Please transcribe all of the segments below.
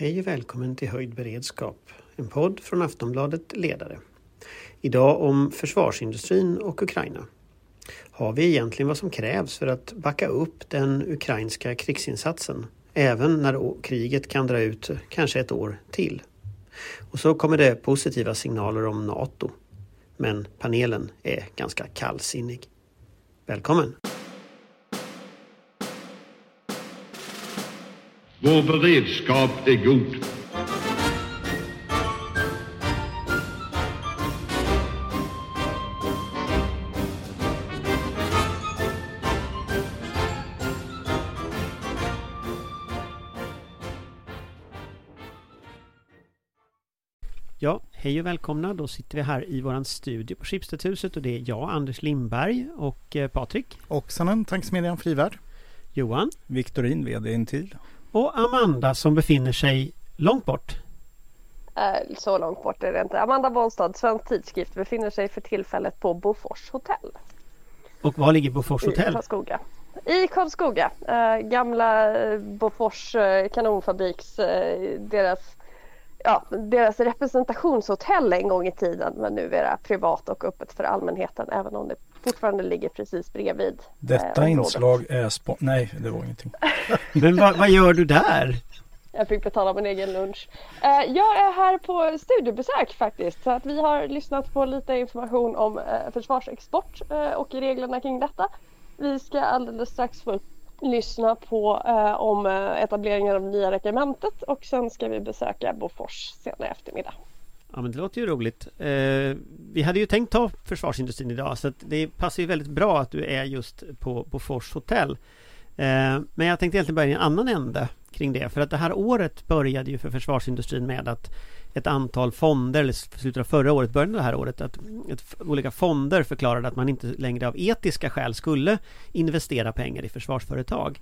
Hej och välkommen till Höjd beredskap, en podd från Aftonbladet Ledare. Idag om försvarsindustrin och Ukraina. Har vi egentligen vad som krävs för att backa upp den ukrainska krigsinsatsen? Även när kriget kan dra ut kanske ett år till. Och så kommer det positiva signaler om Nato. Men panelen är ganska kallsinnig. Välkommen! Vår beredskap är god. Ja, hej och välkomna. Då sitter vi här i våran studio på Schibstedhuset och det är jag, Anders Lindberg och eh, Patrik. Oxanen, Tanksmedjan Frivärd. Johan. Viktorin, VD Intil. Och Amanda som befinner sig långt bort. Äh, så långt bort är det inte. Amanda Bonstad, Svensk Tidskrift, befinner sig för tillfället på Bofors hotell. Och var ligger Bofors hotell? I Karlskoga. I Karlskoga. Äh, gamla Bofors äh, kanonfabriks, deras ja, deras representationshotell en gång i tiden men nu är det privat och öppet för allmänheten även om det fortfarande ligger precis bredvid. Detta eh, inslag är spo- Nej, det var ingenting. men vad, vad, gör du där? Jag fick betala min egen lunch. Eh, jag är här på studiebesök faktiskt så att vi har lyssnat på lite information om eh, försvarsexport eh, och reglerna kring detta. Vi ska alldeles strax få lyssna på eh, om eh, etableringen av nya regementet och sen ska vi besöka Bofors senare eftermiddag. Ja men det låter ju roligt. Eh, vi hade ju tänkt ta försvarsindustrin idag så det passar ju väldigt bra att du är just på Bofors hotell. Eh, men jag tänkte egentligen börja i en annan ände kring det. För att det här året började ju för försvarsindustrin med att ett antal fonder, eller slutet av förra året, början av det här året, att ett, olika fonder förklarade att man inte längre av etiska skäl skulle investera pengar i försvarsföretag.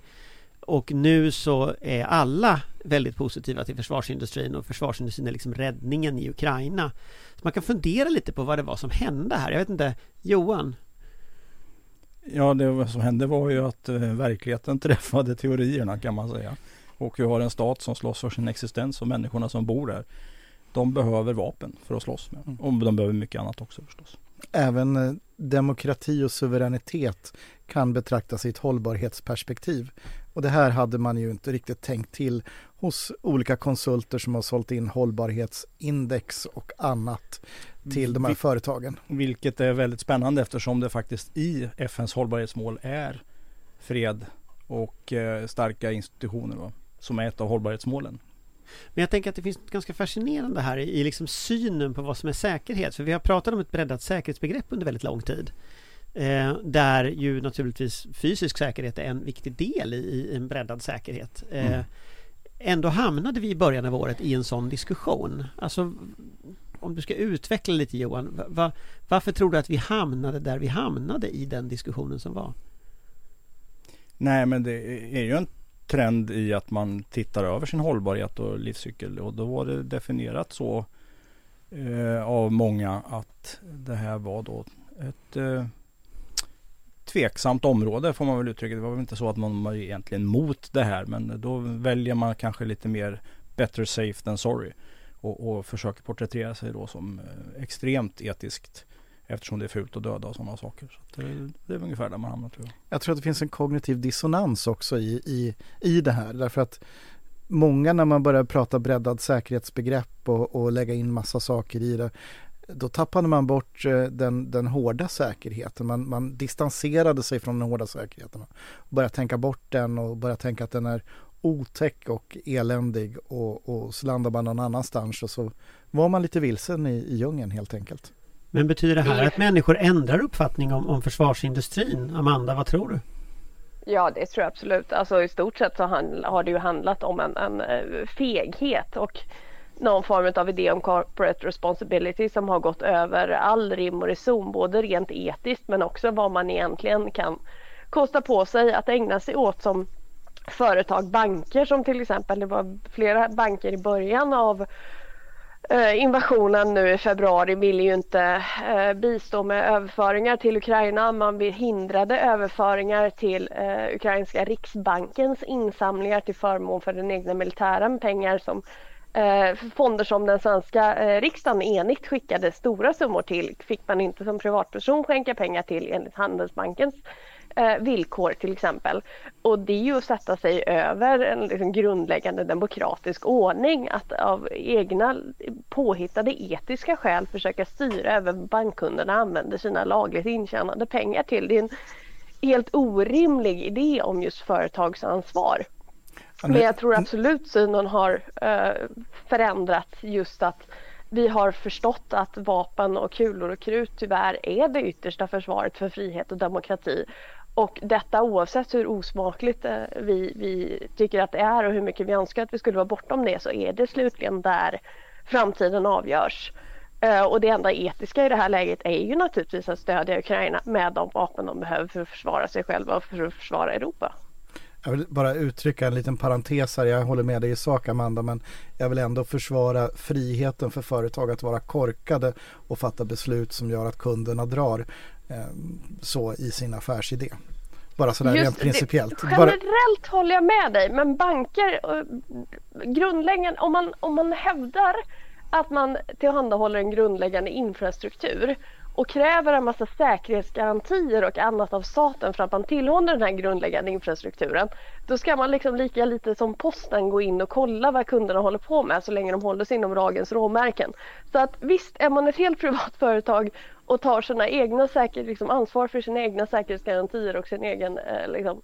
Och nu så är alla väldigt positiva till försvarsindustrin och försvarsindustrin är liksom räddningen i Ukraina. Så man kan fundera lite på vad det var som hände här. Jag vet inte, Johan? Ja, det som hände var ju att eh, verkligheten träffade teorierna kan man säga. Och vi har en stat som slåss för sin existens och människorna som bor där de behöver vapen för att slåss med. Mm. Och de behöver mycket annat också förstås. Även eh, demokrati och suveränitet kan betraktas i ett hållbarhetsperspektiv. Och det här hade man ju inte riktigt tänkt till hos olika konsulter som har sålt in hållbarhetsindex och annat till de här Vil företagen. Vilket är väldigt spännande eftersom det faktiskt i FNs hållbarhetsmål är fred och eh, starka institutioner va? som är ett av hållbarhetsmålen. Men jag tänker att det finns något ganska fascinerande här i, liksom synen på vad som är säkerhet. För vi har pratat om ett breddat säkerhetsbegrepp under väldigt lång tid. Eh, där ju naturligtvis fysisk säkerhet är en viktig del i, i en breddad säkerhet. Eh, mm. Ändå hamnade vi i början av året i en sån diskussion. Alltså om du ska utveckla lite Johan. Va, varför tror du att vi hamnade där vi hamnade i den diskussionen som var? Nej men det är ju en trend i att man tittar över sin hållbarhet och livscykel och då var det definierat så eh, av många att det här var då ett eh, tveksamt område får man väl uttrycka. Det var väl inte så att man var egentligen mot det här men då väljer man kanske lite mer better safe than sorry och, och försöker porträttera sig då som eh, extremt etiskt Eftersom det är fult att döda och sådana saker. Så det, eh, det, är ungefär där man hamnar tror jag. Jag tror att det finns en kognitiv dissonans också i, i, i det här. Därför att många när man börjar prata breddad säkerhetsbegrepp och, och lägga in massa saker i det då tappade man bort eh, den, den hårda säkerheten. Man, man distanserade sig från den hårda säkerheten. Började tänka bort den och började tänka att den är otäck och eländig och, och så landar man någon annanstans och så var man lite vilsen i, i djungeln helt enkelt. Men betyder det här att människor ändrar uppfattning om, om försvarsindustrin? Amanda, vad tror du? Ja, det tror jag absolut. Alltså i stort sett så har det ju handlat om en, en eh, feghet och någon form av idé om corporate responsibility som har gått över all rim och reson, både rent etiskt men också vad man egentligen kan kosta på sig att ägna sig åt som företag, banker som till exempel, det var flera banker i början av eh, invasionen nu i februari ville ju inte eh, bistå med överföringar till Ukraina. Man hindrade överföringar till eh, ukrainska riksbankens insamlingar till förmån för den egna militären. Pengar som Eh, fonder som den svenska eh, riksdagen enigt skickade stora summor till fick man inte som privatperson skänka pengar till enligt Handelsbankens eh, villkor till exempel. Och det är ju att sätta sig över en liksom, grundläggande demokratisk ordning att av egna påhittade etiska skäl försöka styra över vad bankkunderna använder sina lagligt intjänade pengar till. Det är en helt orimlig idé om just företagsansvar. Men jag tror absolut synen har eh, förändrats just att vi har förstått att vapen och kulor och krut tyvärr är det yttersta försvaret för frihet och demokrati. Och detta oavsett hur osmakligt eh, vi, vi tycker att det är och hur mycket vi önskar att vi skulle vara bortom det så är det slutligen där framtiden avgörs. Eh, och det enda etiska i det här läget är ju naturligtvis att stödja Ukraina med de vapen de behöver för att försvara sig själva och för att försvara Europa. Jag vill bara uttrycka en liten parentes här. Jag håller med dig i sak Amanda men jag vill ändå försvara friheten för företag att vara korkade och fatta beslut som gör att kunderna drar eh, så i sin affärsidé. Bara sådär Just rent principiellt. Det, Bara, generellt håller jag med dig men banker, eh, grundläggande, om man, om man hävdar att man tillhandahåller en grundläggande infrastruktur och kräver en massa säkerhetsgarantier och annat av staten för att man tillhåller den här grundläggande infrastrukturen. Då ska man liksom lika lite som posten gå in och kolla vad kunderna håller på med så länge de håller sig inom lagens råmärken. Så att visst, är man ett helt privat företag och tar sina egna säker, liksom ansvar för sina egna säkerhetsgarantier och sin egen eh, liksom,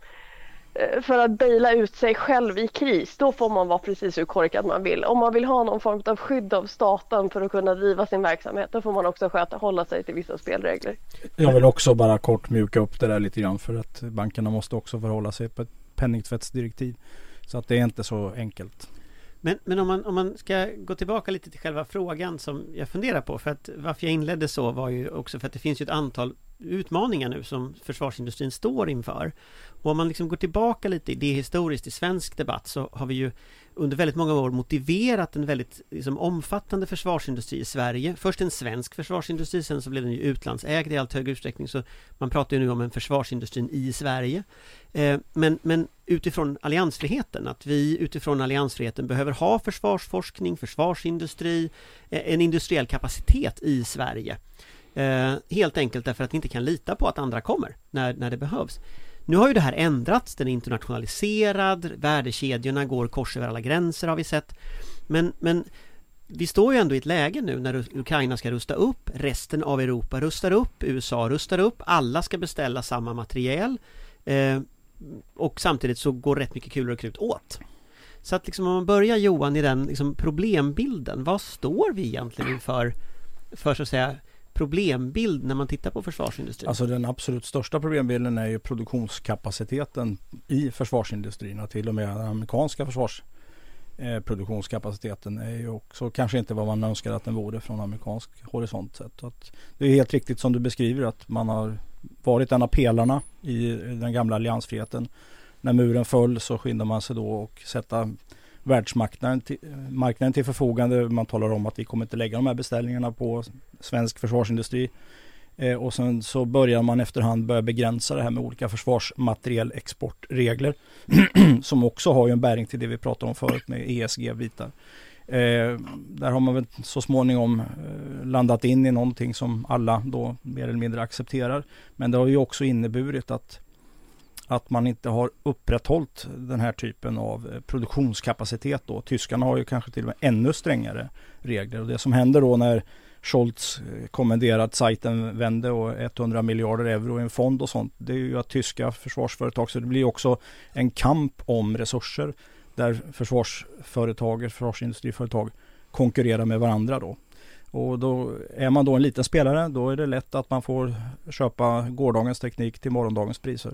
Eh, för att baila ut sig själv i kris, då får man vara precis hur korkad man vill. Om man vill ha någon form av skydd av staten för att kunna driva sin verksamhet, då får man också sköta, hålla sig till vissa spelregler. Jag vill också bara kort mjuka upp det där lite grann för att bankerna måste också förhålla sig på ett penningtvättsdirektiv. Så att det är inte så enkelt. Men, men om, man, om man ska gå tillbaka lite till själva frågan som jag funderar på. För att varför jag inledde så var ju också för att det finns ju ett antal utmaningar nu som försvarsindustrin står inför. Och om man liksom går tillbaka lite i det historiskt i svensk debatt så har vi ju under väldigt många år motiverat en väldigt liksom, omfattande försvarsindustri i Sverige. Först en svensk försvarsindustri, sen så blev den ju utlandsägd i allt högre utsträckning så man pratar ju nu om en försvarsindustrin i Sverige. Eh, men, men utifrån alliansfriheten, att vi utifrån alliansfriheten behöver ha försvarsforskning, försvarsindustri, eh, en industriell kapacitet i Sverige. Eh, helt enkelt därför att vi inte kan lita på att andra kommer när, när det behövs. Nu har ju det här ändrats, den är internationaliserad, värdekedjorna går kors över alla gränser har vi sett. Men, men vi står ju ändå i ett läge nu när Ukraina ska rusta upp, resten av Europa rustar upp, USA rustar upp, alla ska beställa samma materiel. Eh, och samtidigt så går rätt mycket kulor och krut åt. Så att liksom om man börjar Johan i den liksom problembilden, vad står vi egentligen inför för så att säga problembild när man tittar på försvarsindustrin? Alltså den absolut största problembilden är ju produktionskapaciteten i försvarsindustrin och till och med den amerikanska försvarsproduktionskapaciteten eh, är ju också kanske inte vad man önskar att den vore från amerikansk horisont sett. Att det är helt riktigt som du beskriver att man har varit en av pelarna i den gamla alliansfriheten. När muren föll så skyndade man sig då och sätta världsmarknaden till, marknaden till förfogande. Man talar om att vi kommer inte lägga de här beställningarna på svensk försvarsindustri. Eh, och sen så börjar man efterhand börja begränsa det här med olika försvarsmaterielexportregler. som också har ju en bäring till det vi pratade om förut med ESG-bitar. Eh, där har man väl så småningom eh, landat in i någonting som alla då mer eller mindre accepterar. Men det har ju också inneburit att att man inte har upprätthållit den här typen av eh, produktionskapacitet då. Tyskarna har ju kanske till och med ännu strängare regler och det som händer då när Scholz eh, kommenderat sajten vände och 100 miljarder euro i en fond och sånt. Det är ju att tyska försvarsföretag, så det blir också en kamp om resurser där försvarsföretag, försvarsindustriföretag konkurrerar med varandra då. Och då är man då en liten spelare, då är det lätt att man får köpa gårdagens teknik till morgondagens priser.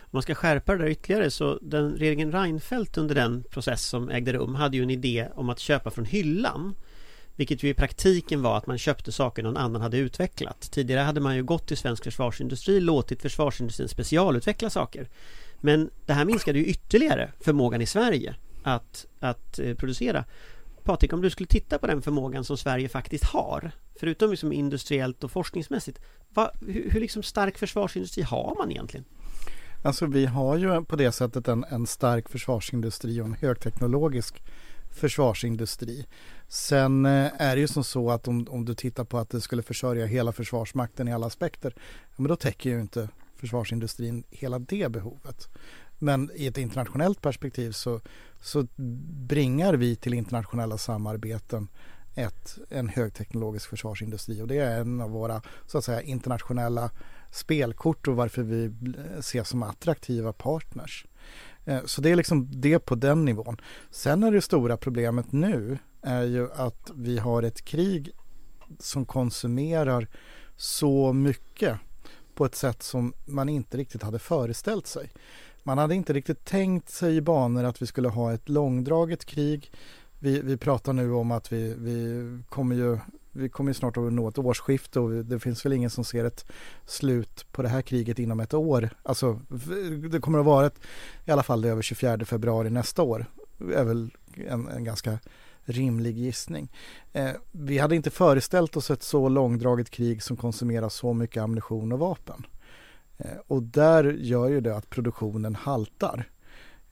Om man ska skärpa det där ytterligare så den regeringen Reinfeldt under den process som ägde rum hade ju en idé om att köpa från hyllan. Vilket ju i praktiken var att man köpte saker någon annan hade utvecklat. Tidigare hade man ju gått till svensk försvarsindustri, låtit försvarsindustrin specialutveckla saker. Men det här minskade ju ytterligare förmågan i Sverige att, att eh, producera. Patrik, om du skulle titta på den förmågan som Sverige faktiskt har, förutom liksom industriellt och forskningsmässigt, vad, hur, hur liksom stark försvarsindustri har man egentligen? Alltså vi har ju på det sättet en, en stark försvarsindustri och en högteknologisk försvarsindustri. Sen eh, är det ju som så att om, om du tittar på att det skulle försörja hela försvarsmakten i alla aspekter, men då täcker ju inte försvarsindustrin hela det behovet. Men i ett internationellt perspektiv så, så bringar vi till internationella samarbeten ett, en högteknologisk försvarsindustri och det är en av våra så att säga internationella spelkort och varför vi ses som attraktiva partners. Eh, så det är liksom det på den nivån. Sen är det stora problemet nu är ju att vi har ett krig som konsumerar så mycket på ett sätt som man inte riktigt hade föreställt sig. Man hade inte riktigt tänkt sig i banor att vi skulle ha ett långdraget krig. Vi, vi pratar nu om att vi, vi kommer ju vi kommer snart att nå ett årsskifte och det finns väl ingen som ser ett slut på det här kriget inom ett år. Alltså det kommer att vara ett, i alla fall det över 24 februari nästa år. Det är väl en, en ganska rimlig gissning. Eh, vi hade inte föreställt oss ett så långdraget krig som konsumerar så mycket ammunition och vapen. Eh, och där gör ju det att produktionen haltar.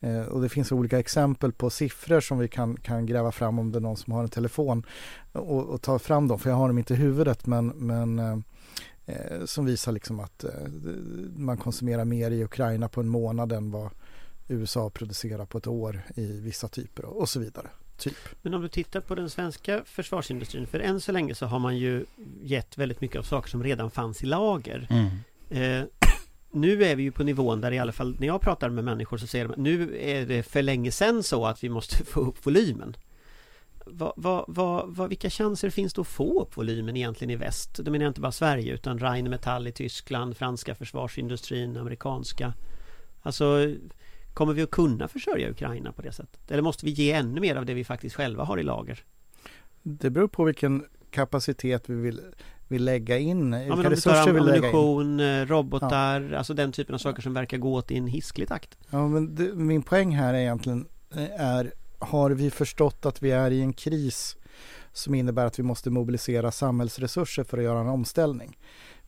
Eh, och det finns olika exempel på siffror som vi kan, kan gräva fram om det är någon som har en telefon och, och ta fram dem, för jag har dem inte i huvudet men, men eh, eh som visar liksom att eh, man konsumerar mer i Ukraina på en månad än vad USA producerar på ett år i vissa typer och så vidare. Typ. Men om du tittar på den svenska försvarsindustrin, för än så länge så har man ju gett väldigt mycket av saker som redan fanns i lager. Mm. Eh, nu är vi ju på nivån där i alla fall när jag pratar med människor så säger de att nu är det för länge sedan så att vi måste få upp volymen. Va, va, va, vilka chanser finns det att få upp volymen egentligen i väst? Då menar jag inte bara Sverige utan Rheinmetall i Tyskland, franska försvarsindustrin, amerikanska. Alltså Kommer vi att kunna försörja Ukraina på det sättet? Eller måste vi ge ännu mer av det vi faktiskt själva har i lager? Det beror på vilken kapacitet vi vill, vill lägga in. Ja, om resurser vi lägga in. Eh, robotar, ja. alltså den typen av saker som verkar gå åt i en hisklig takt. Ja, men det, min poäng här är egentligen eh, är har vi förstått att vi är i en kris som innebär att vi måste mobilisera samhällsresurser för att göra en omställning.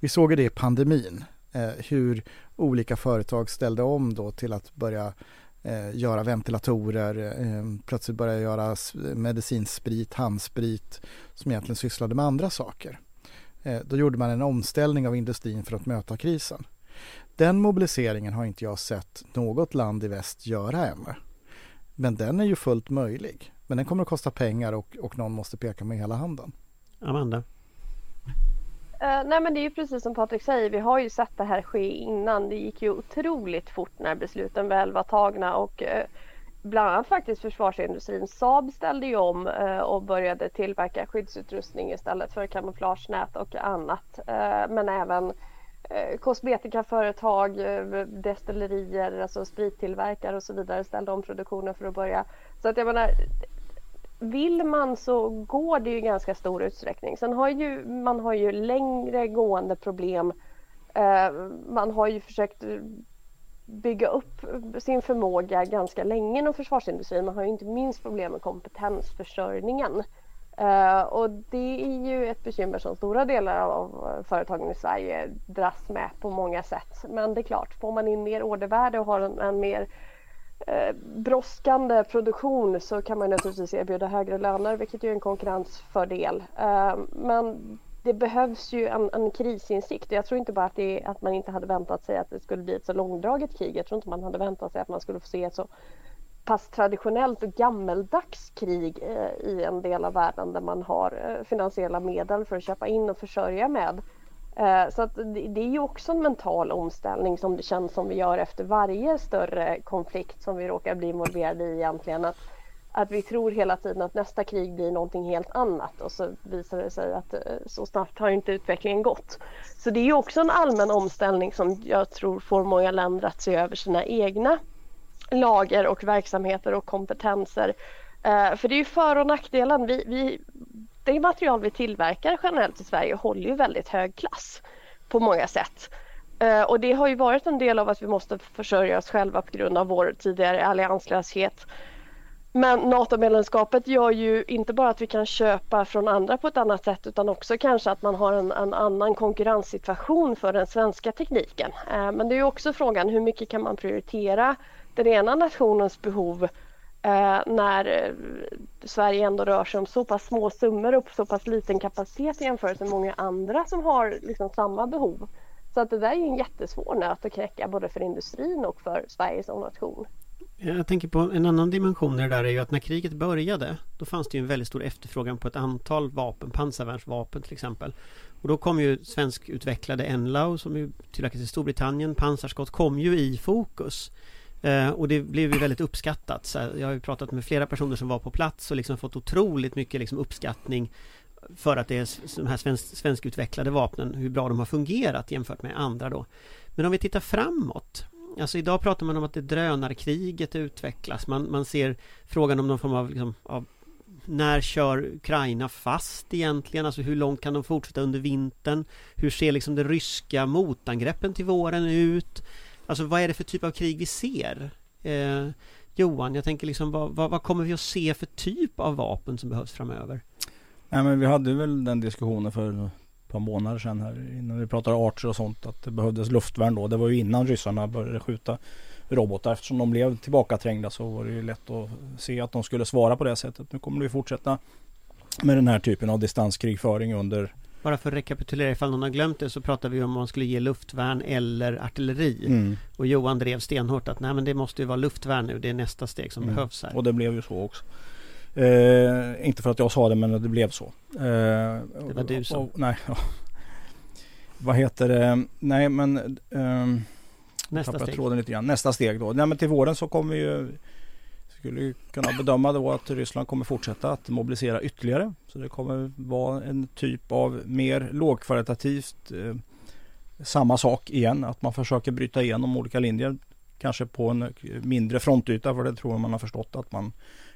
Vi såg det i pandemin, eh, hur olika företag ställde om då till att börja eh, göra ventilatorer, eh, plötsligt börja göra medicinsprit, handsprit som egentligen sysslade med andra saker. Eh, då gjorde man en omställning av industrin för att möta krisen. Den mobiliseringen har inte jag sett något land i väst göra ännu. Men den är ju fullt möjlig. Men den kommer att kosta pengar och, och någon måste peka med hela handen. Amanda? Uh, nej men det är ju precis som Patrik säger, vi har ju sett det här ske innan. Det gick ju otroligt fort när besluten väl var tagna och uh, bland annat faktiskt försvarsindustrin. Saab ställde ju om eh, och började tillverka skyddsutrustning istället för kamouflagenät och annat. Eh, men även eh, kosmetikaföretag, destillerier, alltså sprittillverkare och så vidare ställde om produktionen för att börja. Så att jag menar, vill man så går det ju i ganska stor utsträckning. Sen har ju man har ju längre gående problem. Eh, man har ju försökt bygga upp sin förmåga ganska länge inom försvarsindustrin. Man har ju inte minst problem med kompetensförsörjningen. Uh, och det är ju ett bekymmer som stora delar av företagen i Sverige dras med på många sätt. Men det är klart, får man in mer ordervärde och har en, en mer uh, brådskande produktion så kan man naturligtvis erbjuda högre löner vilket ju är en konkurrensfördel. Uh, men det behövs ju en, en krisinsikt. Jag tror inte bara att, det, att man inte hade väntat sig att det skulle bli ett så långdraget krig. Jag tror inte man hade väntat sig att man skulle få se ett så pass traditionellt och gammeldags krig eh, i en del av världen där man har eh, finansiella medel för att köpa in och försörja med. Eh, så att det är ju också en mental omställning som det känns som vi gör efter varje större konflikt som vi råkar bli involverade i egentligen. Att, att vi tror hela tiden att nästa krig blir någonting helt annat och så visar det sig att eh, så snabbt har inte utvecklingen gått. Så det är också en allmän omställning som jag tror får många länder att se över sina egna lager och verksamheter och kompetenser. Eh, för det är ju för och nackdelen. Vi, vi det material vi tillverkar generellt i Sverige håller ju väldigt hög klass på många sätt. Eh, och det har ju varit en del av att vi måste försörja oss själva på grund av vår tidigare allianslöshet. Men NATO-medlemskapet gör ju inte bara att vi kan köpa från andra på ett annat sätt utan också kanske att man har en, en annan konkurrenssituation för den svenska tekniken. Eh, men det är också frågan hur mycket kan man prioritera den ena nationens behov eh, när eh, Sverige ändå rör sig om så pass små summor och så pass liten kapacitet i jämförelse med många andra som har liksom samma behov. Så att det där är en jättesvår nöt att knäcka både för industrin och för Sverige som nation. Jag tänker på en annan dimension i det där är ju att när kriget började Då fanns det ju en väldigt stor efterfrågan på ett antal vapen, pansarvärnsvapen till exempel. Och då kom ju svenskutvecklade Enlau som ju tillverkas i Storbritannien Pansarskott kom ju i fokus. Eh, Och det blev ju väldigt uppskattat. Så Jag har ju pratat med flera personer som var på plats och liksom fått otroligt mycket liksom uppskattning För att det är de här svensk, svenskutvecklade vapnen Hur bra de har fungerat jämfört med andra då. Men om vi tittar framåt Alltså idag pratar man om att det drönarkriget utvecklas. Man, man ser frågan om någon form av, liksom, av när kör Ukraina fast egentligen? Alltså hur långt kan de fortsätta under vintern? Hur ser liksom det ryska motangreppen till våren ut? Alltså vad är det för typ av krig vi ser? Eh, Johan, jag tänker liksom vad, vad, vad, kommer vi att se för typ av vapen som behövs framöver? Nej men vi hade väl den diskussionen för par månader sedan här innan vi pratade archer och sånt att det behövdes luftvärn då. Det var ju innan ryssarna började skjuta robotar. Eftersom de blev tillbakaträngda så var det ju lätt att se att de skulle svara på det sättet. Nu kommer det fortsätta med den här typen av distanskrigföring under bara för att rekapitulera ifall någon har glömt det så pratar vi om man skulle ge luftvärn eller artilleri. Mm. Och Johan drev stenhårt att nej men det måste ju vara luftvärn nu. Det är nästa steg som mm. behövs här. Och det blev ju så också. Eh, inte för att jag sa det men det blev så. Eh, det var du som. nej. Ja. Vad heter det? Nej men. Eh, Nästa steg. Tråden lite grann. Nästa steg då. Nej men till våren så kommer vi ju. Skulle kunna bedöma då att Ryssland kommer fortsätta att mobilisera ytterligare. Så det kommer vara en typ av mer lågkvalitativt eh, samma sak igen. Att man försöker bryta igenom olika linjer. Kanske på en mindre frontyta för det tror jag man har förstått att man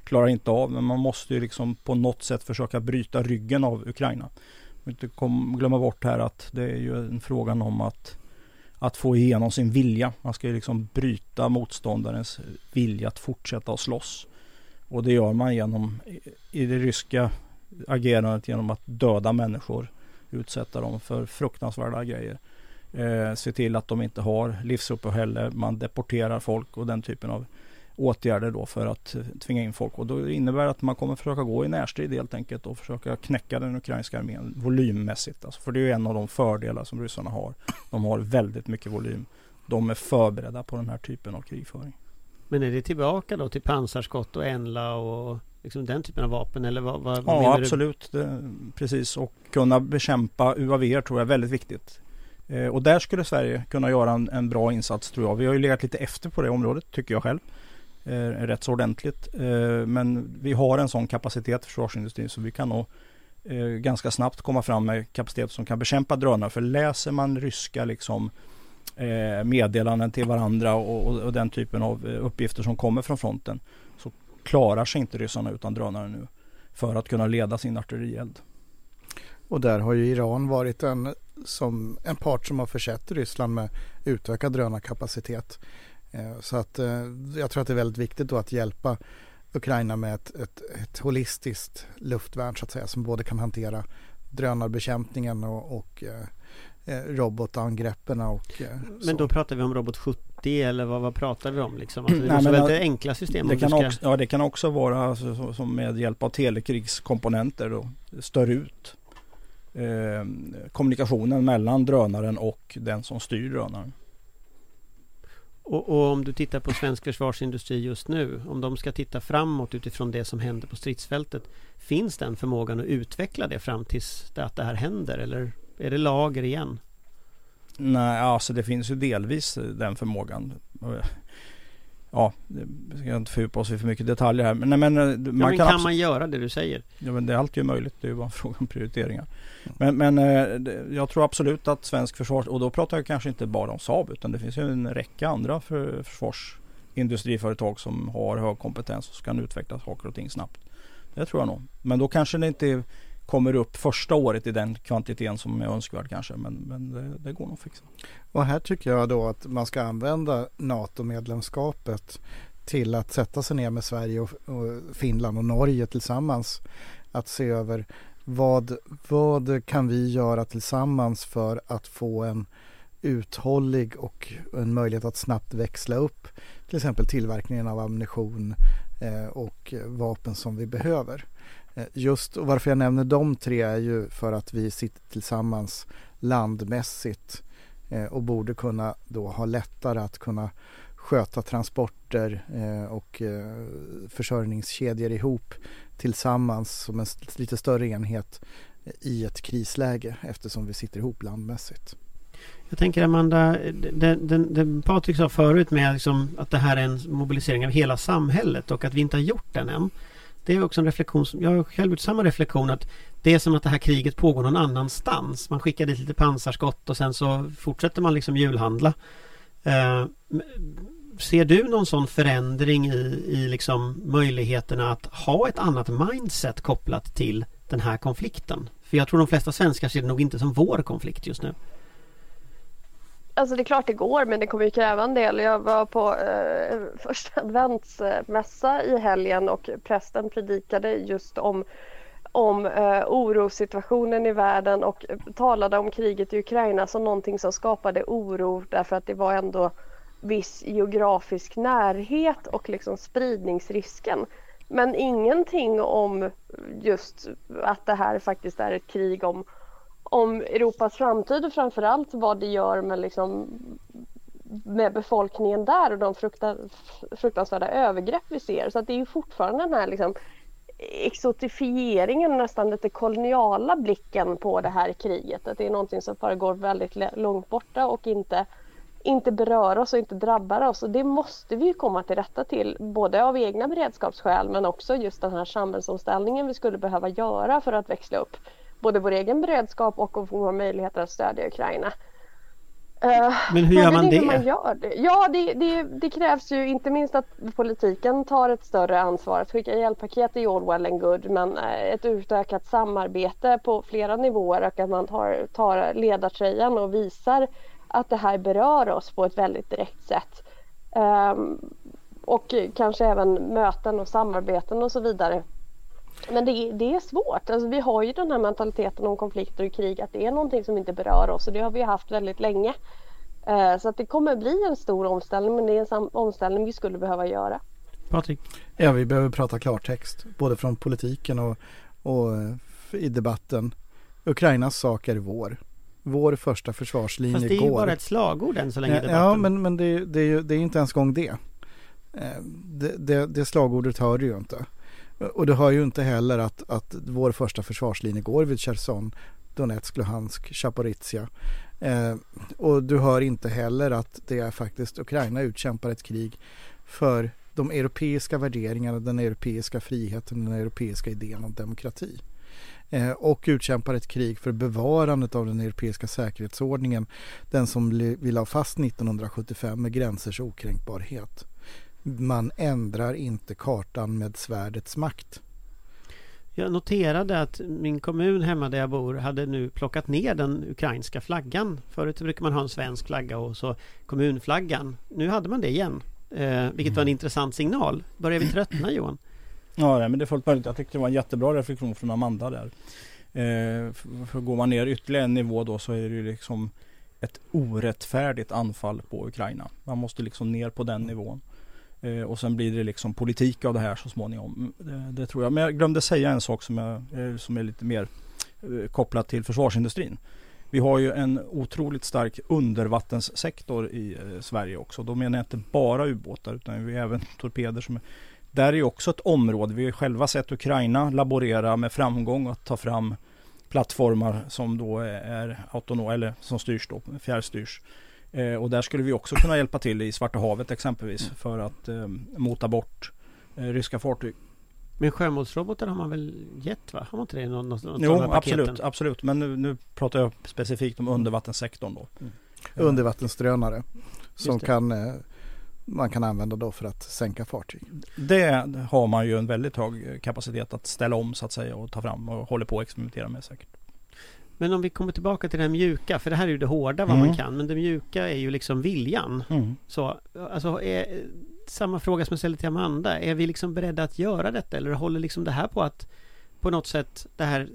klarar inte av. Men man måste ju liksom på något sätt försöka bryta ryggen av Ukraina. Inte kom, glömma bort här att det är ju en frågan om att, att få igenom sin vilja. Man ska ju liksom bryta motståndarens vilja att fortsätta att slåss. Och det gör man genom i det ryska agerandet genom att döda människor. Utsätta dem för fruktansvärda grejer. Eh, se till att de inte har livsuppehälle. Man deporterar folk och den typen av åtgärder då för att tvinga in folk. Och då innebär det att man kommer försöka gå i närstrid helt enkelt och försöka knäcka den ukrainska armén volymmässigt. Alltså, för det är ju en av de fördelar som ryssarna har. De har väldigt mycket volym. De är förberedda på den här typen av krigföring. Men är det tillbaka då till pansarskott och Enla och liksom den typen av vapen? Eller vad, vad ja absolut, det, precis. Och kunna bekämpa UAV tror jag är väldigt viktigt. Eh, och där skulle Sverige kunna göra en, en, bra insats tror jag. Vi har ju legat lite efter på det området tycker jag själv. Eh, rätt så ordentligt. Eh, men vi har en sån kapacitet i försvarsindustrin så vi kan nog eh, ganska snabbt komma fram med kapacitet som kan bekämpa drönare. För läser man ryska liksom eh, meddelanden till varandra och, och, och, den typen av eh, uppgifter som kommer från fronten så klarar sig inte ryssarna utan drönare nu för att kunna leda sin artillerield. Och där har ju Iran varit en, som en part som har försett Ryssland med utökad drönarkapacitet. Eh, så att eh, jag tror att det är väldigt viktigt då att hjälpa Ukraina med ett, ett, ett holistiskt luftvärn så att säga som både kan hantera drönarbekämpningen och, och eh, eh robotangreppen och Men då pratar vi om robot 70 eller vad, vad pratar vi om liksom? Alltså, det måste vara väldigt enkla system? Det kan, ska... också, ja, det kan också vara alltså, som med hjälp av telekrigskomponenter då, stör ut eh, kommunikationen mellan drönaren och den som styr drönaren. Och, och, om du tittar på svensk försvarsindustri just nu, om de ska titta framåt utifrån det som händer på stridsfältet, finns den förmågan att utveckla det fram tills det att det här händer eller är det lager igen? Nej, alltså det finns ju delvis den förmågan ja, det ska jag inte fördjupa oss i för mycket detaljer här. Men, men, eh, man ja, men kan, kan man göra det du säger? Ja, men det är alltid möjligt. Det är ju bara en fråga om prioriteringar. Men, men eh, jag tror absolut att svensk försvars... Och då pratar jag kanske inte bara om Saab utan det finns ju en räcka andra för försvarsindustriföretag som har hög kompetens och kan utveckla saker och ting snabbt. Det tror jag nog. Men då kanske det inte kommer upp första året i den kvantiteten som är önskvärd kanske. Men, men det, det går nog att fixa. Och här tycker jag då att man ska använda NATO-medlemskapet till att sätta sig ner med Sverige och, och Finland och Norge tillsammans att se över vad, vad kan vi göra tillsammans för att få en uthållig och en möjlighet att snabbt växla upp till exempel tillverkningen av ammunition eh, och vapen som vi behöver. Eh, just och varför jag nämner de tre är ju för att vi sitter tillsammans landmässigt eh, och borde kunna då ha lättare att kunna sköta transporter eh, och försörjningskedjor ihop tillsammans som en lite större enhet i ett krisläge eftersom vi sitter ihop landmässigt. Jag tänker Amanda, det, det, det Patrik sa förut med liksom att det här är en mobilisering av hela samhället och att vi inte har gjort den än. Det är också en reflektion som, jag har själv gjort samma reflektion att det är som att det här kriget pågår någon annanstans. Man skickar dit lite pansarskott och sen så fortsätter man liksom julhandla. Eh, ser du någon sån förändring i, i liksom möjligheterna att ha ett annat mindset kopplat till den här konflikten? För jag tror de flesta svenskar ser det nog inte som vår konflikt just nu. Alltså det är klart det går men det kommer ju kräva en del. Jag var på eh, första adventsmässa i helgen och prästen predikade just om om eh, orosituationen i världen och talade om kriget i Ukraina som någonting som skapade oro därför att det var ändå viss geografisk närhet och liksom spridningsrisken. Men ingenting om just att det här faktiskt är ett krig om, om Europas framtid och framförallt vad det gör med, liksom, med befolkningen där och de fruktansvärda övergrepp vi ser. Så att det är ju fortfarande den här liksom, exotifieringen, nästan lite koloniala blicken på det här kriget. Att det är någonting som föregår väldigt långt borta och inte inte berör oss och inte drabbar oss. Och det måste vi komma till rätta till, både av egna beredskapsskäl men också just den här samhällsomställningen vi skulle behöva göra för att växla upp både vår egen beredskap och våra möjligheter att stödja Ukraina. Uh, men hur gör man det? Man gör det? Ja, det, det, det, krävs ju inte minst att politiken tar ett större ansvar. Att skicka hjälppaket är all well and good, men eh, ett utökat samarbete på flera nivåer och att man tar, tar ledartröjan och visar att det här berör oss på ett väldigt direkt sätt. Um, och kanske även möten och samarbeten och så vidare. Men det, det, är svårt. Alltså, vi har ju den här mentaliteten om konflikter och krig att det är någonting som inte berör oss och det har vi haft väldigt länge. Uh, så att det kommer bli en stor omställning men det är en omställning vi skulle behöva göra. Patrik? Ja, vi behöver prata klartext både från politiken och, och eh, i debatten. Ukrainas sak är vår vår första försvarslinje går. Fast det är ju bara ett slagord än så länge ja, Ja, men, men det, det, är ju, det är inte ens gång det. Eh, det, det. Det slagordet hör du ju inte. Och du hör ju inte heller att, att vår första försvarslinje går vid Cherson, Donetsk, Luhansk, Chaporizia. Eh, och du hör inte heller att det är faktiskt Ukraina utkämpar ett krig för de europeiska värderingarna, den europeiska friheten, den europeiska idén om demokrati. Eh, och utkämpar ett krig för bevarandet av den europeiska säkerhetsordningen. Den som vi la fast 1975 med gränsers okränkbarhet. Man ändrar inte kartan med svärdets makt. Jag noterade att min kommun hemma där jag bor hade nu plockat ner den ukrainska flaggan. Förut brukar man ha en svensk flagga och så kommunflaggan. Nu hade man det igen. Eh, vilket var en mm. intressant signal. Börjar vi tröttna Johan? Ja, nej, men det är fullt möjligt. Jag tyckte det var en jättebra reflektion från Amanda där. Eh, för, för går man ner ytterligare en nivå då så är det ju liksom ett orättfärdigt anfall på Ukraina. Man måste liksom ner på den nivån. Eh, och sen blir det liksom politik av det här så småningom. Mm, det, det tror jag. Men jag glömde säga en sak som, jag, eh, som är lite mer eh, kopplat till försvarsindustrin. Vi har ju en otroligt stark undervattenssektor i eh, Sverige också. Då menar jag inte bara ubåtar utan vi har även torpeder som är där är också ett område, vi har själva sett Ukraina laborera med framgång att ta fram plattformar som då är autonoma eller som styrs då, fjärrstyrs. Eh, och där skulle vi också kunna hjälpa till i Svarta havet exempelvis mm. för att eh, mota bort eh, ryska fartyg. Men sjömålsrobotar har man väl gett va? Har man inte det i någon, någon Jo absolut, absolut. Men nu, nu pratar jag specifikt om undervattenssektorn då. Mm. Undervattensdrönare som kan eh, man kan använda då för att sänka fartyg. Det har man ju en väldigt hög kapacitet att ställa om så att säga och ta fram och håller på att experimentera med säkert. Men om vi kommer tillbaka till det mjuka, för det här är ju det hårda vad mm. man kan, men det mjuka är ju liksom viljan. Mm. Så, alltså, är, samma fråga som jag ställde till Amanda. Är vi liksom beredda att göra detta eller håller liksom det här på att på något sätt det här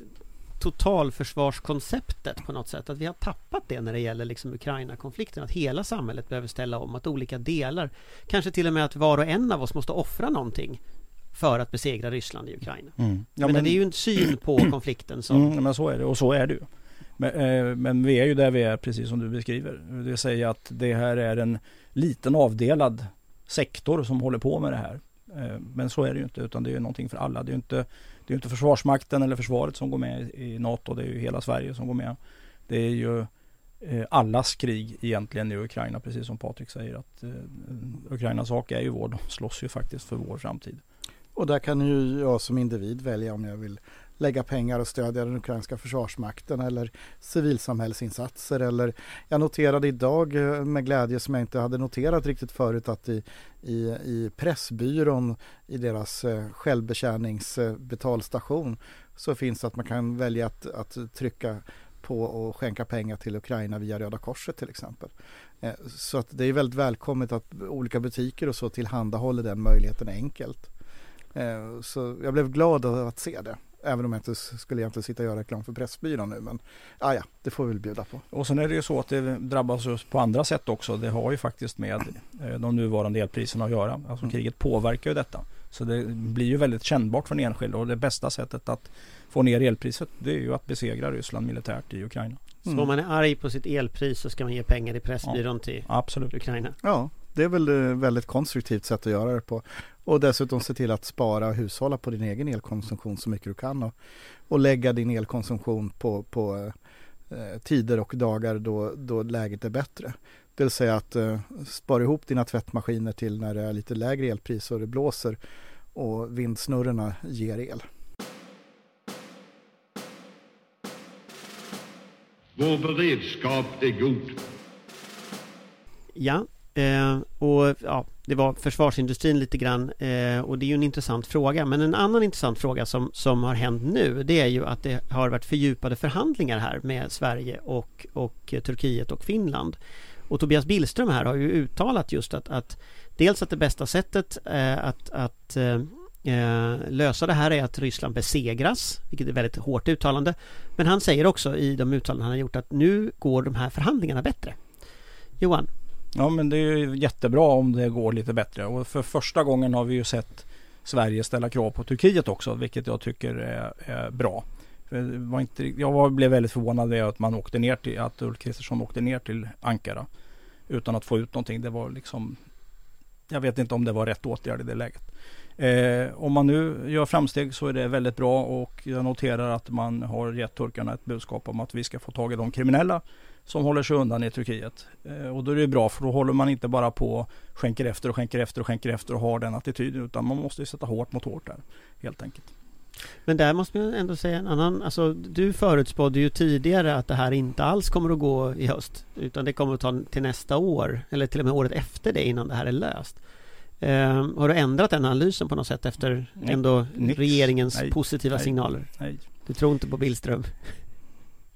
totalförsvarskonceptet på något sätt. Att vi har tappat det när det gäller liksom Ukraina-konflikten. Att hela samhället behöver ställa om. Att olika delar, kanske till och med att var och en av oss måste offra någonting för att besegra Ryssland i Ukraina. Mm. Ja, men, men, det är ju en syn på konflikten som... Mm, men så är det och så är det ju. Men, eh, men, vi är ju där vi är precis som du beskriver. Det vill säga att det här är en liten avdelad sektor som håller på med det här. Eh, men så är det ju inte utan det är någonting för alla. Det är inte, det är inte Försvarsmakten eller försvaret som går med i NATO. Det är ju hela Sverige som går med. Det är ju eh, allas krig egentligen i Ukraina precis som Patrik säger att eh, Ukrainas sak är ju vår. De slåss ju faktiskt för vår framtid. Och där kan ju jag som individ välja om jag vill lägga pengar och stödja den ukrainska försvarsmakten eller civilsamhällsinsatser. Eller jag noterade idag eh, med glädje som jag inte hade noterat riktigt förut att i, i, i Pressbyrån i deras eh, självbetjäningsbetalstation så finns att man kan välja att, att trycka på och skänka pengar till Ukraina via Röda Korset till exempel. Eh, så att det är väldigt välkommet att olika butiker och så tillhandahåller den möjligheten enkelt. Så jag blev glad att se det. Även om jag inte skulle egentligen sitta och göra reklam för Pressbyrån nu. Men ah, ja, det får vi väl bjuda på. Och sen är det ju så att det drabbas oss på andra sätt också. Det har ju faktiskt med eh, de nuvarande elpriserna att göra. Alltså mm. kriget påverkar ju detta. Så det blir ju väldigt kännbart för den enskilde och det bästa sättet att få ner elpriset det är ju att besegra Ryssland militärt i Ukraina. Mm. Så om man är arg på sitt elpris så ska man ge pengar i Pressbyrån ja, till absolut. Ukraina? Ja, det är väl ett väldigt konstruktivt sätt att göra det på. Och dessutom se till att spara och hushålla på din egen elkonsumtion så mycket du kan. Och, och lägga din elkonsumtion på, på eh, tider och dagar då, då läget är bättre. Det vill säga att eh, spara ihop dina tvättmaskiner till när det är lite lägre elpris och det blåser och vindsnurrorna ger el. Vår beredskap är god. Ja, Eh, och ja, det var försvarsindustrin lite grann eh, och det är ju en intressant fråga. Men en annan intressant fråga som, som har hänt nu det är ju att det har varit fördjupade förhandlingar här med Sverige och, och Turkiet och Finland. Och Tobias Billström här har ju uttalat just att, att dels att det bästa sättet eh, att, att eh, eh lösa det här är att Ryssland besegras, vilket är ett väldigt hårt uttalande. Men han säger också i de uttalanden han har gjort att nu går de här förhandlingarna bättre. Johan, Ja men det är ju jättebra om det går lite bättre och för första gången har vi ju sett Sverige ställa krav på Turkiet också vilket jag tycker är, är bra. var inte, jag var, blev väldigt förvånad över att man åkte ner till, att Ulf Kristersson åkte ner till Ankara utan att få ut någonting. Det var liksom Jag vet inte om det var rätt åtgärd i det läget. Eh, om man nu gör framsteg så är det väldigt bra och jag noterar att man har gett turkarna ett budskap om att vi ska få tag i de kriminella som håller sig undan i Turkiet. Eh, och då är det bra för då håller man inte bara på skänker efter och skänker efter och skänker efter och har den attityden utan man måste sätta hårt mot hårt där helt enkelt. Men där måste man ändå säga en annan, alltså du förutspådde ju tidigare att det här inte alls kommer att gå i höst utan det kommer att ta till nästa år eller till och med året efter det innan det här är löst. Eh, har du ändrat den analysen på något sätt efter ändå Nix. regeringens Nej. positiva Nej. signaler? Nej. Du tror inte på Billström?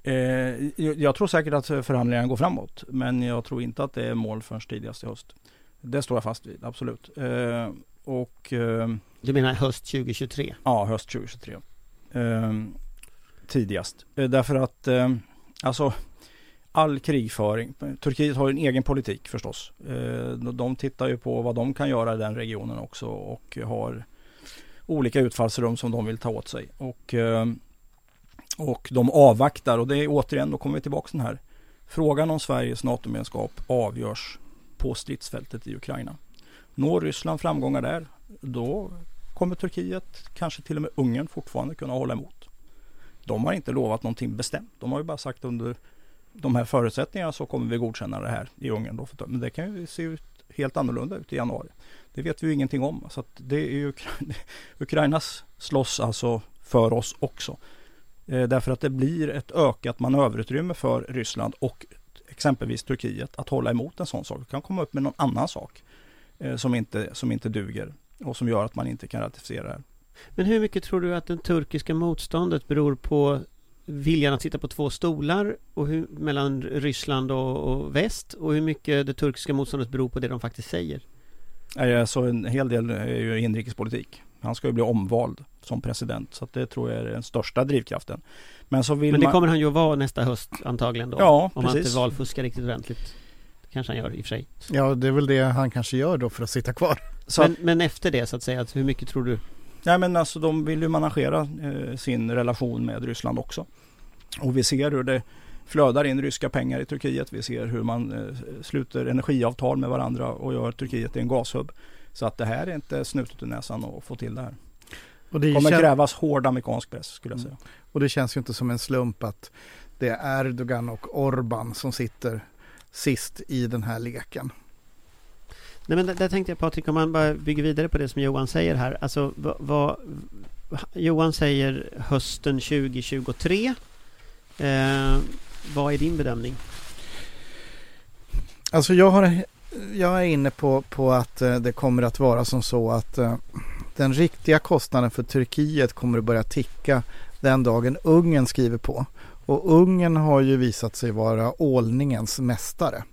Eh, jag tror säkert att förhandlingarna går framåt. Men jag tror inte att det är mål förrän tidigast i höst. Det står jag fast vid, absolut. Eh, och, eh, du menar höst 2023? Ja, höst 2023. Eh, tidigast. Därför att alltså all krigföring. Turkiet har en egen politik förstås. De tittar ju på vad de kan göra i den regionen också och har olika utfallsrum som de vill ta åt sig. Och och de avvaktar och det är återigen, då kommer vi tillbaka till den här frågan om Sveriges NATO-medlemskap avgörs på stridsfältet i Ukraina. Når Ryssland framgångar där, då kommer Turkiet, kanske till och med Ungern fortfarande kunna hålla emot. De har inte lovat någonting bestämt. De har ju bara sagt under de här förutsättningarna så kommer vi godkänna det här i Ungern. Då. Men det kan ju se ut helt annorlunda ut i januari. Det vet vi ju ingenting om. Så det är ju Ukrainas slåss alltså för oss också. Eh, därför att det blir ett ökat manöverutrymme för Ryssland och exempelvis Turkiet att hålla emot en sån sak. Det kan komma upp med någon annan sak eh, som, inte, som inte duger och som gör att man inte kan ratificera det här. Men hur mycket tror du att det turkiska motståndet beror på viljan att sitta på två stolar och hur, mellan Ryssland och, och väst och hur mycket det turkiska motståndet beror på det de faktiskt säger? Eh, Så en hel del är ju inrikespolitik. Han ska ju bli omvald som president så att det tror jag är den största drivkraften. Men så vill Men det man... kommer han ju att vara nästa höst antagligen då. Ja, Om han precis. inte valfuskar riktigt ordentligt. Kanske han gör i och för sig. Ja, det är väl det han kanske gör då för att sitta kvar. Så att, Men, men efter det så att säga, alltså, hur mycket tror du? nej men alltså de vill ju managera eh, sin relation med Ryssland också. Och vi ser hur det flödar in ryska pengar i Turkiet. Vi ser hur man eh, sluter energiavtal med varandra och gör Turkiet till en gashubb. Så att det här är inte snutet ur näsan att få till det här. Och det, kommer krävas hård amerikansk press skulle jag säga. och det känns ju inte som en slump att det är Erdogan och Orban som sitter sist i den här leken. Nej men där, där tänkte jag Patrik, om man bara bygger vidare på det som Johan säger här. Alltså vad, vad Johan säger hösten 2023. Eh, vad är din bedömning? Alltså jag, har, jag är inne på, på att eh, det kommer att vara som så att eh, den riktiga kostnaden för Turkiet kommer att börja ticka den dagen Ungern skriver på. Och Ungern har ju visat sig vara ålningens mästare.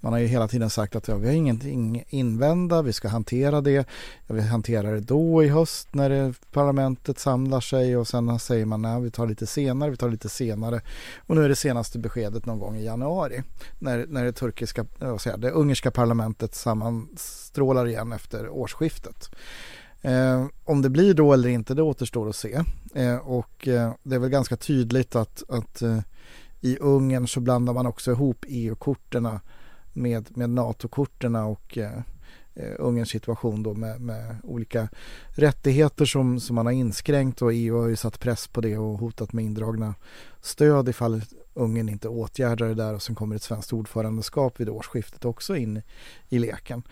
Man har ju hela tiden sagt att ja, vi har ingenting invända, vi ska hantera det. Ja, vi hanterar det då i höst när det, parlamentet samlar sig och sen säger man nej, vi tar lite senare, vi tar lite senare. Och nu är det senaste beskedet någon gång i januari när, när det turkiska, vad säger det ungerska parlamentet sammanstrålar igen efter årsskiftet. Eh, om det blir då eller inte, det återstår att se. Eh, och eh, det är väl ganska tydligt att, att eh, i Ungern så blandar man också ihop EU-korterna med, med NATO-korten och eh, eh, Ungerns situation då med, med olika rättigheter som, som man har inskränkt och EU har ju satt press på det och hotat med indragna stöd ifall Ungern inte åtgärdar det där och sen kommer ett svenskt ordförandeskap vid årsskiftet också in i leken.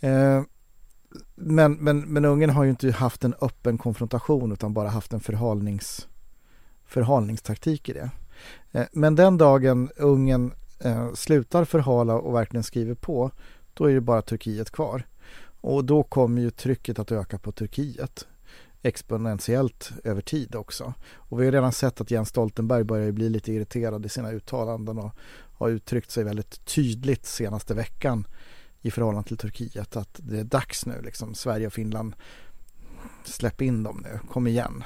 Eh, men, men, men Ungern har ju inte haft en öppen konfrontation utan bara haft en förhalnings, förhalningstaktik i det. Eh, men den dagen Ungern eh, slutar förhala och verkligen skriver på, då är det bara Turkiet kvar. Och då kommer ju trycket att öka på Turkiet exponentiellt över tid också. Och vi har redan sett att Jens Stoltenberg börjar bli lite irriterad i sina uttalanden och har uttryckt sig väldigt tydligt senaste veckan i förhållande till Turkiet att det är dags nu liksom. Sverige och Finland släpp in dem nu, kom igen.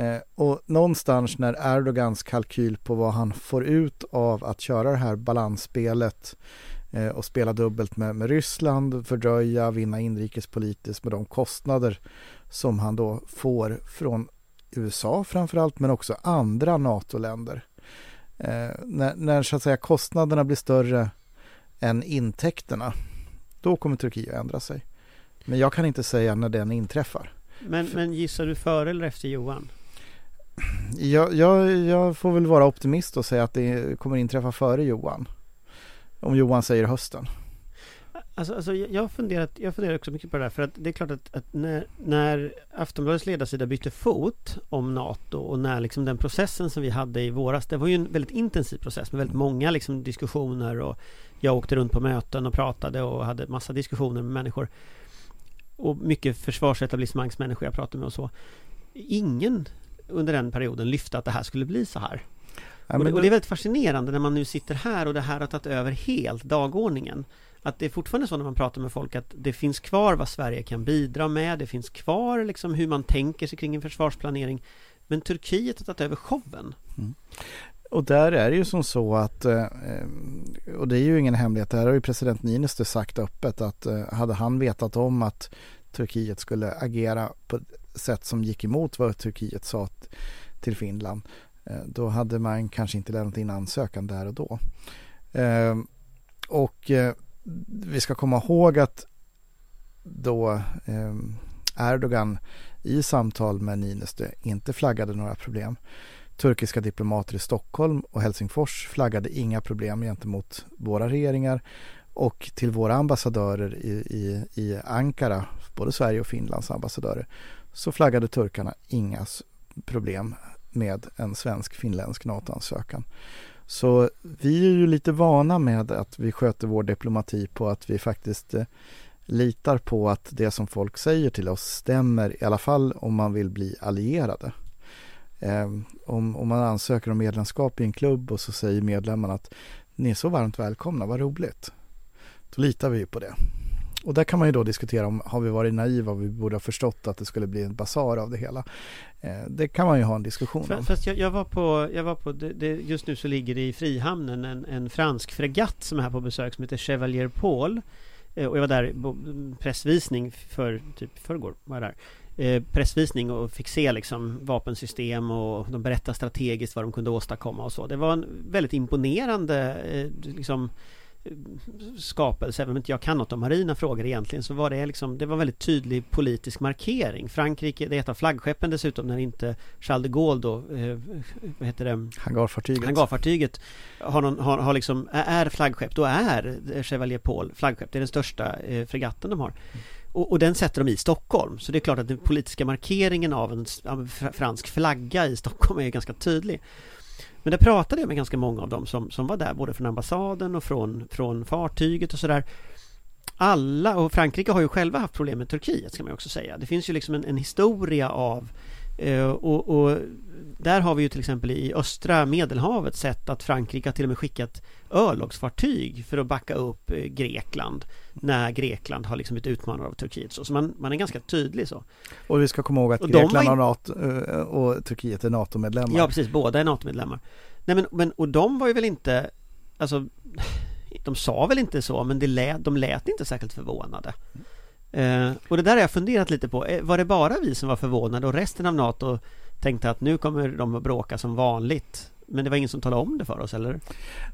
Eh, och någonstans när Erdogans kalkyl på vad han får ut av att köra det här balansspelet eh, och spela dubbelt med, med Ryssland, fördröja, vinna inrikespolitiskt med de kostnader som han då får från USA framförallt men också andra NATO-länder. Eh, när, när så att säga kostnaderna blir större än intäkterna då kommer Turkiet ändra sig. Men jag kan inte säga när den inträffar. Men, men gissar du före eller efter Johan? Jag, jag, jag får väl vara optimist och säga att det kommer inträffa före Johan. Om Johan säger hösten. Alltså, alltså jag jag har funderat, jag funderar också mycket på det där för att det är klart att, att när, när Aftonbladets ledarsida bytte fot om NATO och när liksom den processen som vi hade i våras, det var ju en väldigt intensiv process med väldigt många liksom diskussioner och jag åkte runt på möten och pratade och hade massa diskussioner med människor och mycket försvarsetablissemangsmänniskor jag pratade med och så. Ingen under den perioden lyfte att det här skulle bli så här. Ja, och, det, och det är väldigt fascinerande när man nu sitter här och det här har tagit över helt dagordningen. Att det är fortfarande så när man pratar med folk att det finns kvar vad Sverige kan bidra med. Det finns kvar liksom hur man tänker sig kring en försvarsplanering. Men Turkiet har tagit över showen. Och där är det ju som så att, eh, och det är ju ingen hemlighet, där har ju president Niinistö sagt öppet att eh, hade han vetat om att Turkiet skulle agera på sätt som gick emot vad Turkiet sa till Finland, eh, då hade man kanske inte lämnat in ansökan där och då. Eh, och eh, vi ska komma ihåg att då Erdogan i samtal med Niinistö inte flaggade några problem. Turkiska diplomater i Stockholm och Helsingfors flaggade inga problem gentemot våra regeringar och till våra ambassadörer i, i, i Ankara, både Sverige och Finlands ambassadörer, så flaggade turkarna inga problem med en svensk-finländsk NATO-ansökan. Så vi är ju lite vana med att vi sköter vår diplomati på att vi faktiskt eh, litar på att det som folk säger till oss stämmer i alla fall om man vill bli allierade. Eh, om, om man ansöker om medlemskap i en klubb och så säger medlemmarna att ni är så varmt välkomna, vad roligt. Då litar vi ju på det. Och där kan man ju då diskutera om har vi varit naiva och vi borde ha förstått att det skulle bli en basar av det hela. Eh, det kan man ju ha en diskussion om. Fast jag, jag var på, jag var på det, det, just nu så ligger det i Frihamnen en, en fransk fregatt som är här på besök som heter Chevalier Paul. Eh, och jag var där på pressvisning för typ förrgår var jag där. Eh, pressvisning och fick se liksom vapensystem och de berättade strategiskt vad de kunde åstadkomma och så. Det var en väldigt imponerande eh, liksom skapelse, även om inte jag kan något om marina frågor egentligen, så var det liksom, det var en väldigt tydlig politisk markering. Frankrike, det är ett av flaggskeppen dessutom när inte Charles de Gaulle då, eh, vad heter det? Hangarfartyget. Hangarfartyget har, någon, har, har liksom, är flaggskepp, då är Chevalier Paul flaggskepp. Det är den största eh, fregatten de har. Och, och, den sätter de i Stockholm. Så det är klart att den politiska markeringen av en, av en fransk flagga i Stockholm är ganska tydlig. Men det pratade jag med ganska många av dem som, som var där, både från ambassaden och från, från fartyget och sådär. Alla, och Frankrike har ju själva haft problem med Turkiet ska man också säga. Det finns ju liksom en, en historia av eh, och, och, där har vi ju till exempel i östra medelhavet sett att Frankrike har till och med skickat örlogsfartyg för att backa upp eh, Grekland när Grekland har liksom blivit utmanad av Turkiet. Så, så man, man är ganska tydlig så. Och vi ska komma ihåg att och Grekland in... NATO, eh, och Turkiet är NATO-medlemmar. Ja, precis. Båda är NATO-medlemmar. Nej, men, men, och de var ju väl inte, alltså, de sa väl inte så, men det lät, de lät inte särskilt förvånade. Eh, och det där har jag funderat lite på. Eh, var det bara vi som var förvånade och resten av NATO tänkte att nu kommer de att bråka som vanligt? Men det var ingen som talade om det för oss eller?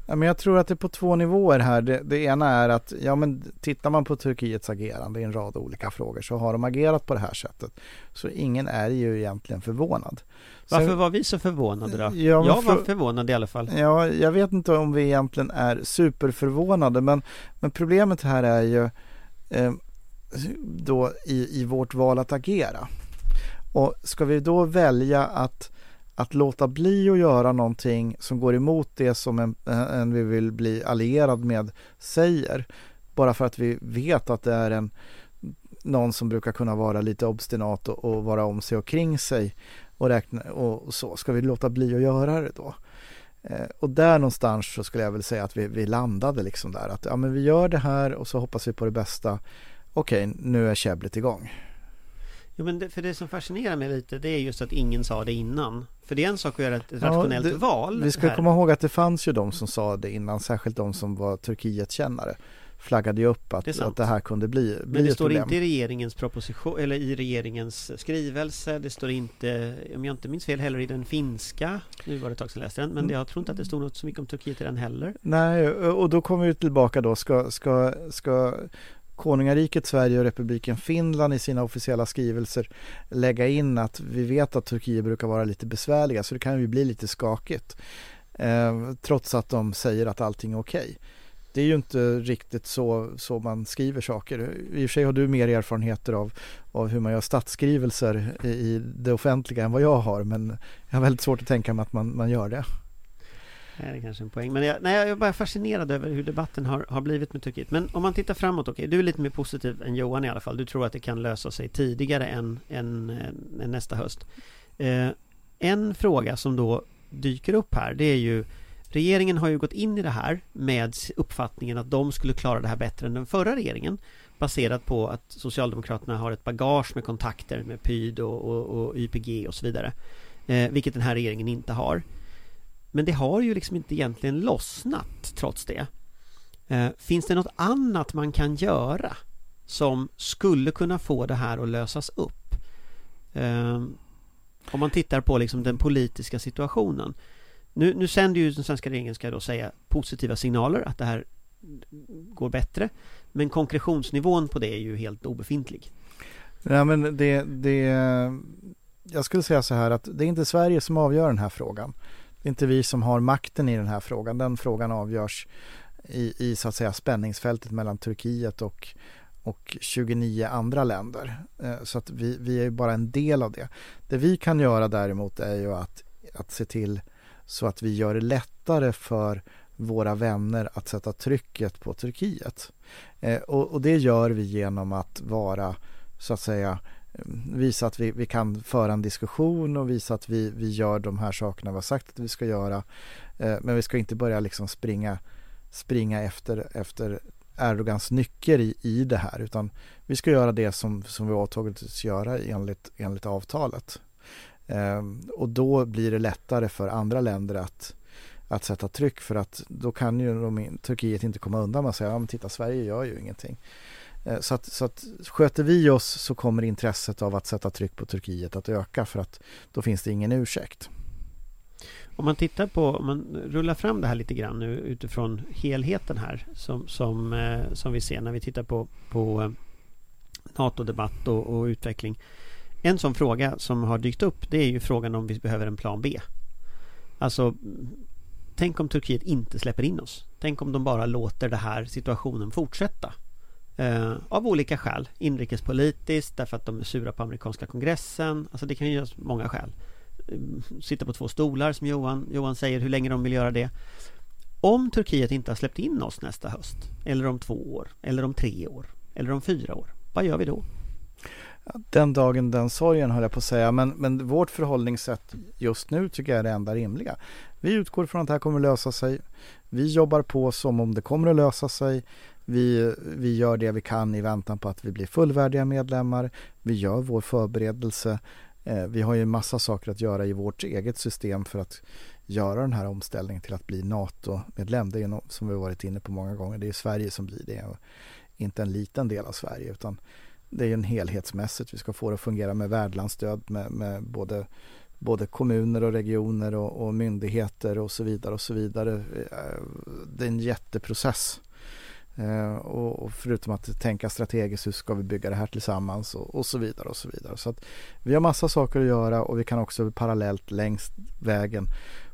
Ja, men jag tror att det är på två nivåer här. Det, det, ena är att ja, men tittar man på Turkiets agerande i en rad olika frågor så har de agerat på det här sättet. Så ingen är ju egentligen förvånad. Varför var vi så förvånade då? Ja, jag var för, förvånad i alla fall. Ja, jag vet inte om vi egentligen är superförvånade men, men problemet här är ju eh, då i, i vårt val att agera. Och ska vi då välja att att låta bli att göra någonting som går emot det som en, en vi vill bli allierad med säger. Bara för att vi vet att det är en, någon som brukar kunna vara lite obstinat och, och vara om sig och kring sig och, räkna, och så. Ska vi låta bli att göra det då? Eh, och där någonstans så skulle jag väl säga att vi, vi landade liksom där. Att ja, men vi gör det här och så hoppas vi på det bästa. Okej, nu är käbblet igång. Jo men det, för det som fascinerar mig lite det är just att ingen sa det innan. För det är en sak att göra ett, rationellt det, val. Vi ska här. komma ihåg att det fanns ju de som sa det innan, särskilt de som var Turkietkännare flaggade ju upp att det, att det här kunde bli, bli Men det står problem. inte i regeringens proposition eller i regeringens skrivelse. Det står inte, om jag inte minns fel, heller i den finska. Nu var det ett tag sedan jag läste den, men mm. jag tror inte att det stod något så mycket om Turkiet i den heller. Nej, och då kommer vi tillbaka då. Ska, ska, ska konungariket Sverige och republiken Finland i sina officiella skrivelser lägga in att vi vet att Turkiet brukar vara lite besvärliga så det kan ju bli lite skakigt. Eh, trots att de säger att allting är okej. Okay. Det är ju inte riktigt så, så man skriver saker. I och för sig har du mer erfarenheter av, av hur man gör statsskrivelser i, det offentliga än vad jag har men jag har väldigt svårt att tänka mig att man, man gör det. Det är kanske en poäng. Men jag, nej, jag är bara fascinerad över hur debatten har, har blivit med Turkiet. Men om man tittar framåt, okej, okay, du är lite mer positiv än Johan i alla fall. Du tror att det kan lösa sig tidigare än, än, eh, än nästa höst. Eh, en fråga som då dyker upp här, det är ju Regeringen har ju gått in i det här med uppfattningen att de skulle klara det här bättre än den förra regeringen Baserat på att Socialdemokraterna har ett bagage med kontakter med PYD och, och, och YPG och så vidare eh, Vilket den här regeringen inte har men det har ju liksom inte egentligen lossnat trots det. Eh, finns det något annat man kan göra som skulle kunna få det här att lösas upp? Eh, om man tittar på liksom den politiska situationen. Nu, nu sänder ju den svenska regeringen, ska jag då säga, positiva signaler att det här går bättre. Men konkretionsnivån på det är ju helt obefintlig. Nej, men det, det, jag skulle säga så här att det är inte Sverige som avgör den här frågan. Det är inte vi som har makten i den här frågan. Den frågan avgörs i, i så att säga spänningsfältet mellan Turkiet och, och 29 andra länder. Eh, så att vi, vi är bara en del av det. Det vi kan göra däremot är ju att, att se till så att vi gör det lättare för våra vänner att sätta trycket på Turkiet. Eh, och, och, det gör vi genom att vara så att säga Eh, visa att vi, vi kan föra en diskussion och visa att vi, vi gör de här sakerna vi har sagt att vi ska göra. Eh, men vi ska inte börja liksom springa, springa efter, efter Erdogans nycker i, i det här utan vi ska göra det som, som vi åtagit oss göra enligt, enligt avtalet. Eh, och då blir det lättare för andra länder att, att sätta tryck för att då kan ju de, Turkiet inte komma undan med att säga ja men titta Sverige gör ju ingenting. Eh, så att, så att sköter vi oss så kommer intresset av att sätta tryck på Turkiet att öka för att då finns det ingen ursäkt. Om man tittar på, om man rullar fram det här lite grann nu utifrån helheten här som, som, eh, som vi ser när vi tittar på, på eh, NATO-debatt och, och, utveckling. En sån fråga som har dykt upp det är ju frågan om vi behöver en plan B. Alltså Tänk om Turkiet inte släpper in oss. Tänk om de bara låter den här situationen fortsätta. Eh, av olika skäl. Inrikespolitiskt, därför att de är sura på amerikanska kongressen. Alltså det kan ju göras många skäl. Eh, sitta på två stolar som Johan, Johan säger, hur länge de vill göra det. Om Turkiet inte har släppt in oss nästa höst, eller om två år, eller om tre år, eller om fyra år. Vad gör vi då? Den dagen den sorgen höll jag på att säga, men, men vårt förhållningssätt just nu tycker jag är det enda rimliga. Vi utgår från att det här kommer att lösa sig. Vi jobbar på som om det kommer att lösa sig. Vi, vi gör det vi kan i väntan på att vi blir fullvärdiga medlemmar. Vi gör vår förberedelse. Eh, vi har ju massa saker att göra i vårt eget system för att göra den här omställningen till att bli NATO-medlem. Det är något som vi varit inne på många gånger. Det är Sverige som blir det inte en liten del av Sverige utan det är en helhetsmässigt. Vi ska få det att fungera med värdlandsstöd med, med både, både kommuner och regioner och, och myndigheter och så vidare och så vidare. Eh, det är en jätteprocess Eh, och, och, förutom att tänka strategiskt, hur ska vi bygga det här tillsammans och, och, så vidare och så vidare. Så att vi har massa saker att göra och vi kan också parallellt längs vägen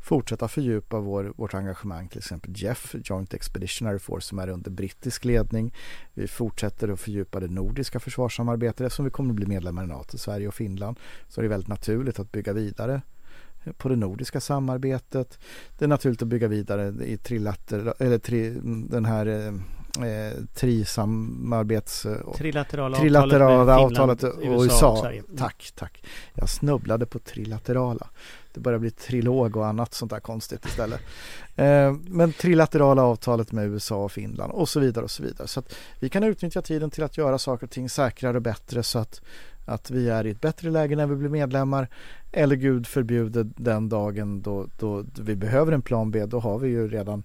fortsätta fördjupa vår, vårt engagemang, till exempel JEF, Joint Expeditionary Force, som är under brittisk ledning. Vi fortsätter att fördjupa det nordiska försvarssamarbetet eftersom vi kommer att bli medlemmar i NATO, Sverige och Finland. Så det är väldigt naturligt att bygga vidare på det nordiska samarbetet. Det är naturligt att bygga vidare i trilater, eller tri, den här eh, eh, trisamarbets... Trilaterala, trilaterala avtalet, avtalet och USA. Och mm. tack, tack. Jag snubblade på trilaterala. Det börjar bli trilog och annat sånt där konstigt istället. eh, men trilaterala avtalet med USA och Finland och så vidare och så vidare. Så att vi kan utnyttja tiden till att göra saker och ting säkrare och bättre så att att vi är i ett bättre läge när vi blir medlemmar eller gud förbjude den dagen då, då vi behöver en plan B då har vi ju redan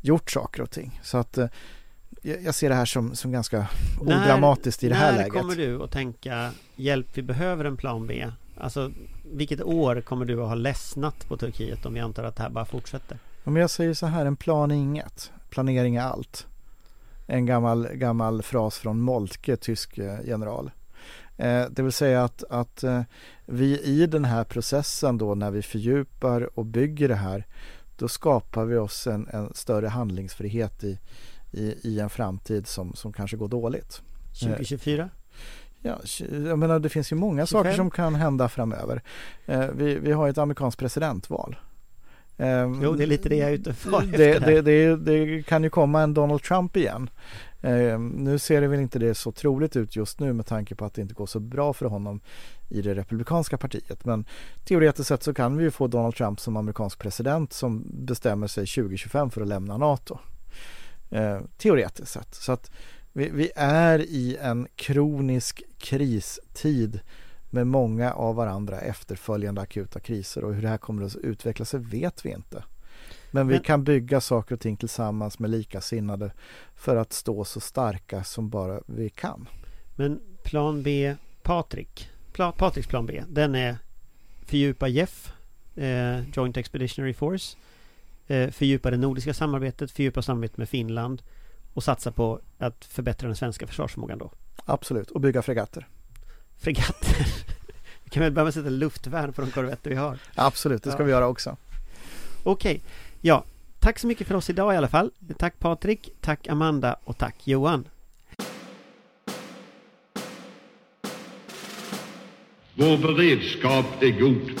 gjort saker och ting. Så att eh, jag ser det här som, som ganska när, odramatiskt i det här läget. När kommer du att tänka hjälp, vi behöver en plan B? Alltså vilket år kommer du att ha ledsnat på Turkiet om vi antar att det här bara fortsätter? Om jag säger så här, en plan är inget, planering är allt. En gammal, gammal fras från Moltke, tysk eh, general. Eh, det vill säga att, att eh, vi i den här processen då när vi fördjupar och bygger det här då skapar vi oss en, en större handlingsfrihet i, i, i en framtid som, som kanske går dåligt. 2024? Eh, ja, jag menar det finns ju många 25. saker som kan hända framöver. Eh, vi, vi har ett amerikanskt presidentval. Um, jo, det är lite det jag är ute för. Det, det, det, det, kan ju komma en Donald Trump igen. Um, nu ser det väl inte det så troligt ut just nu med tanke på att det inte går så bra för honom i det republikanska partiet. Men teoretiskt sett så kan vi ju få Donald Trump som amerikansk president som bestämmer sig 2025 för att lämna NATO. Uh, teoretiskt sett. Så att vi, vi är i en kronisk kristid med många av varandra efterföljande akuta kriser och hur det här kommer att utveckla sig vet vi inte. Men vi Men, kan bygga saker och ting tillsammans med likasinnade för att stå så starka som bara vi kan. Men plan B, Patrik, plan, Patriks plan B, den är fördjupa JEF, eh, Joint Expeditionary Force, eh, fördjupa det nordiska samarbetet, fördjupa samarbetet med Finland och satsa på att förbättra den svenska försvarsförmågan då. Absolut, och bygga fregatter fregatter. Vi kan väl börja med att sätta luftvärn på de korvetter vi har. Absolut, det ska ja. vi göra också. Okej, okay. ja. Tack så mycket för oss idag i alla fall. Tack Patrik, tack Amanda och tack Johan. Vår beredskap är god.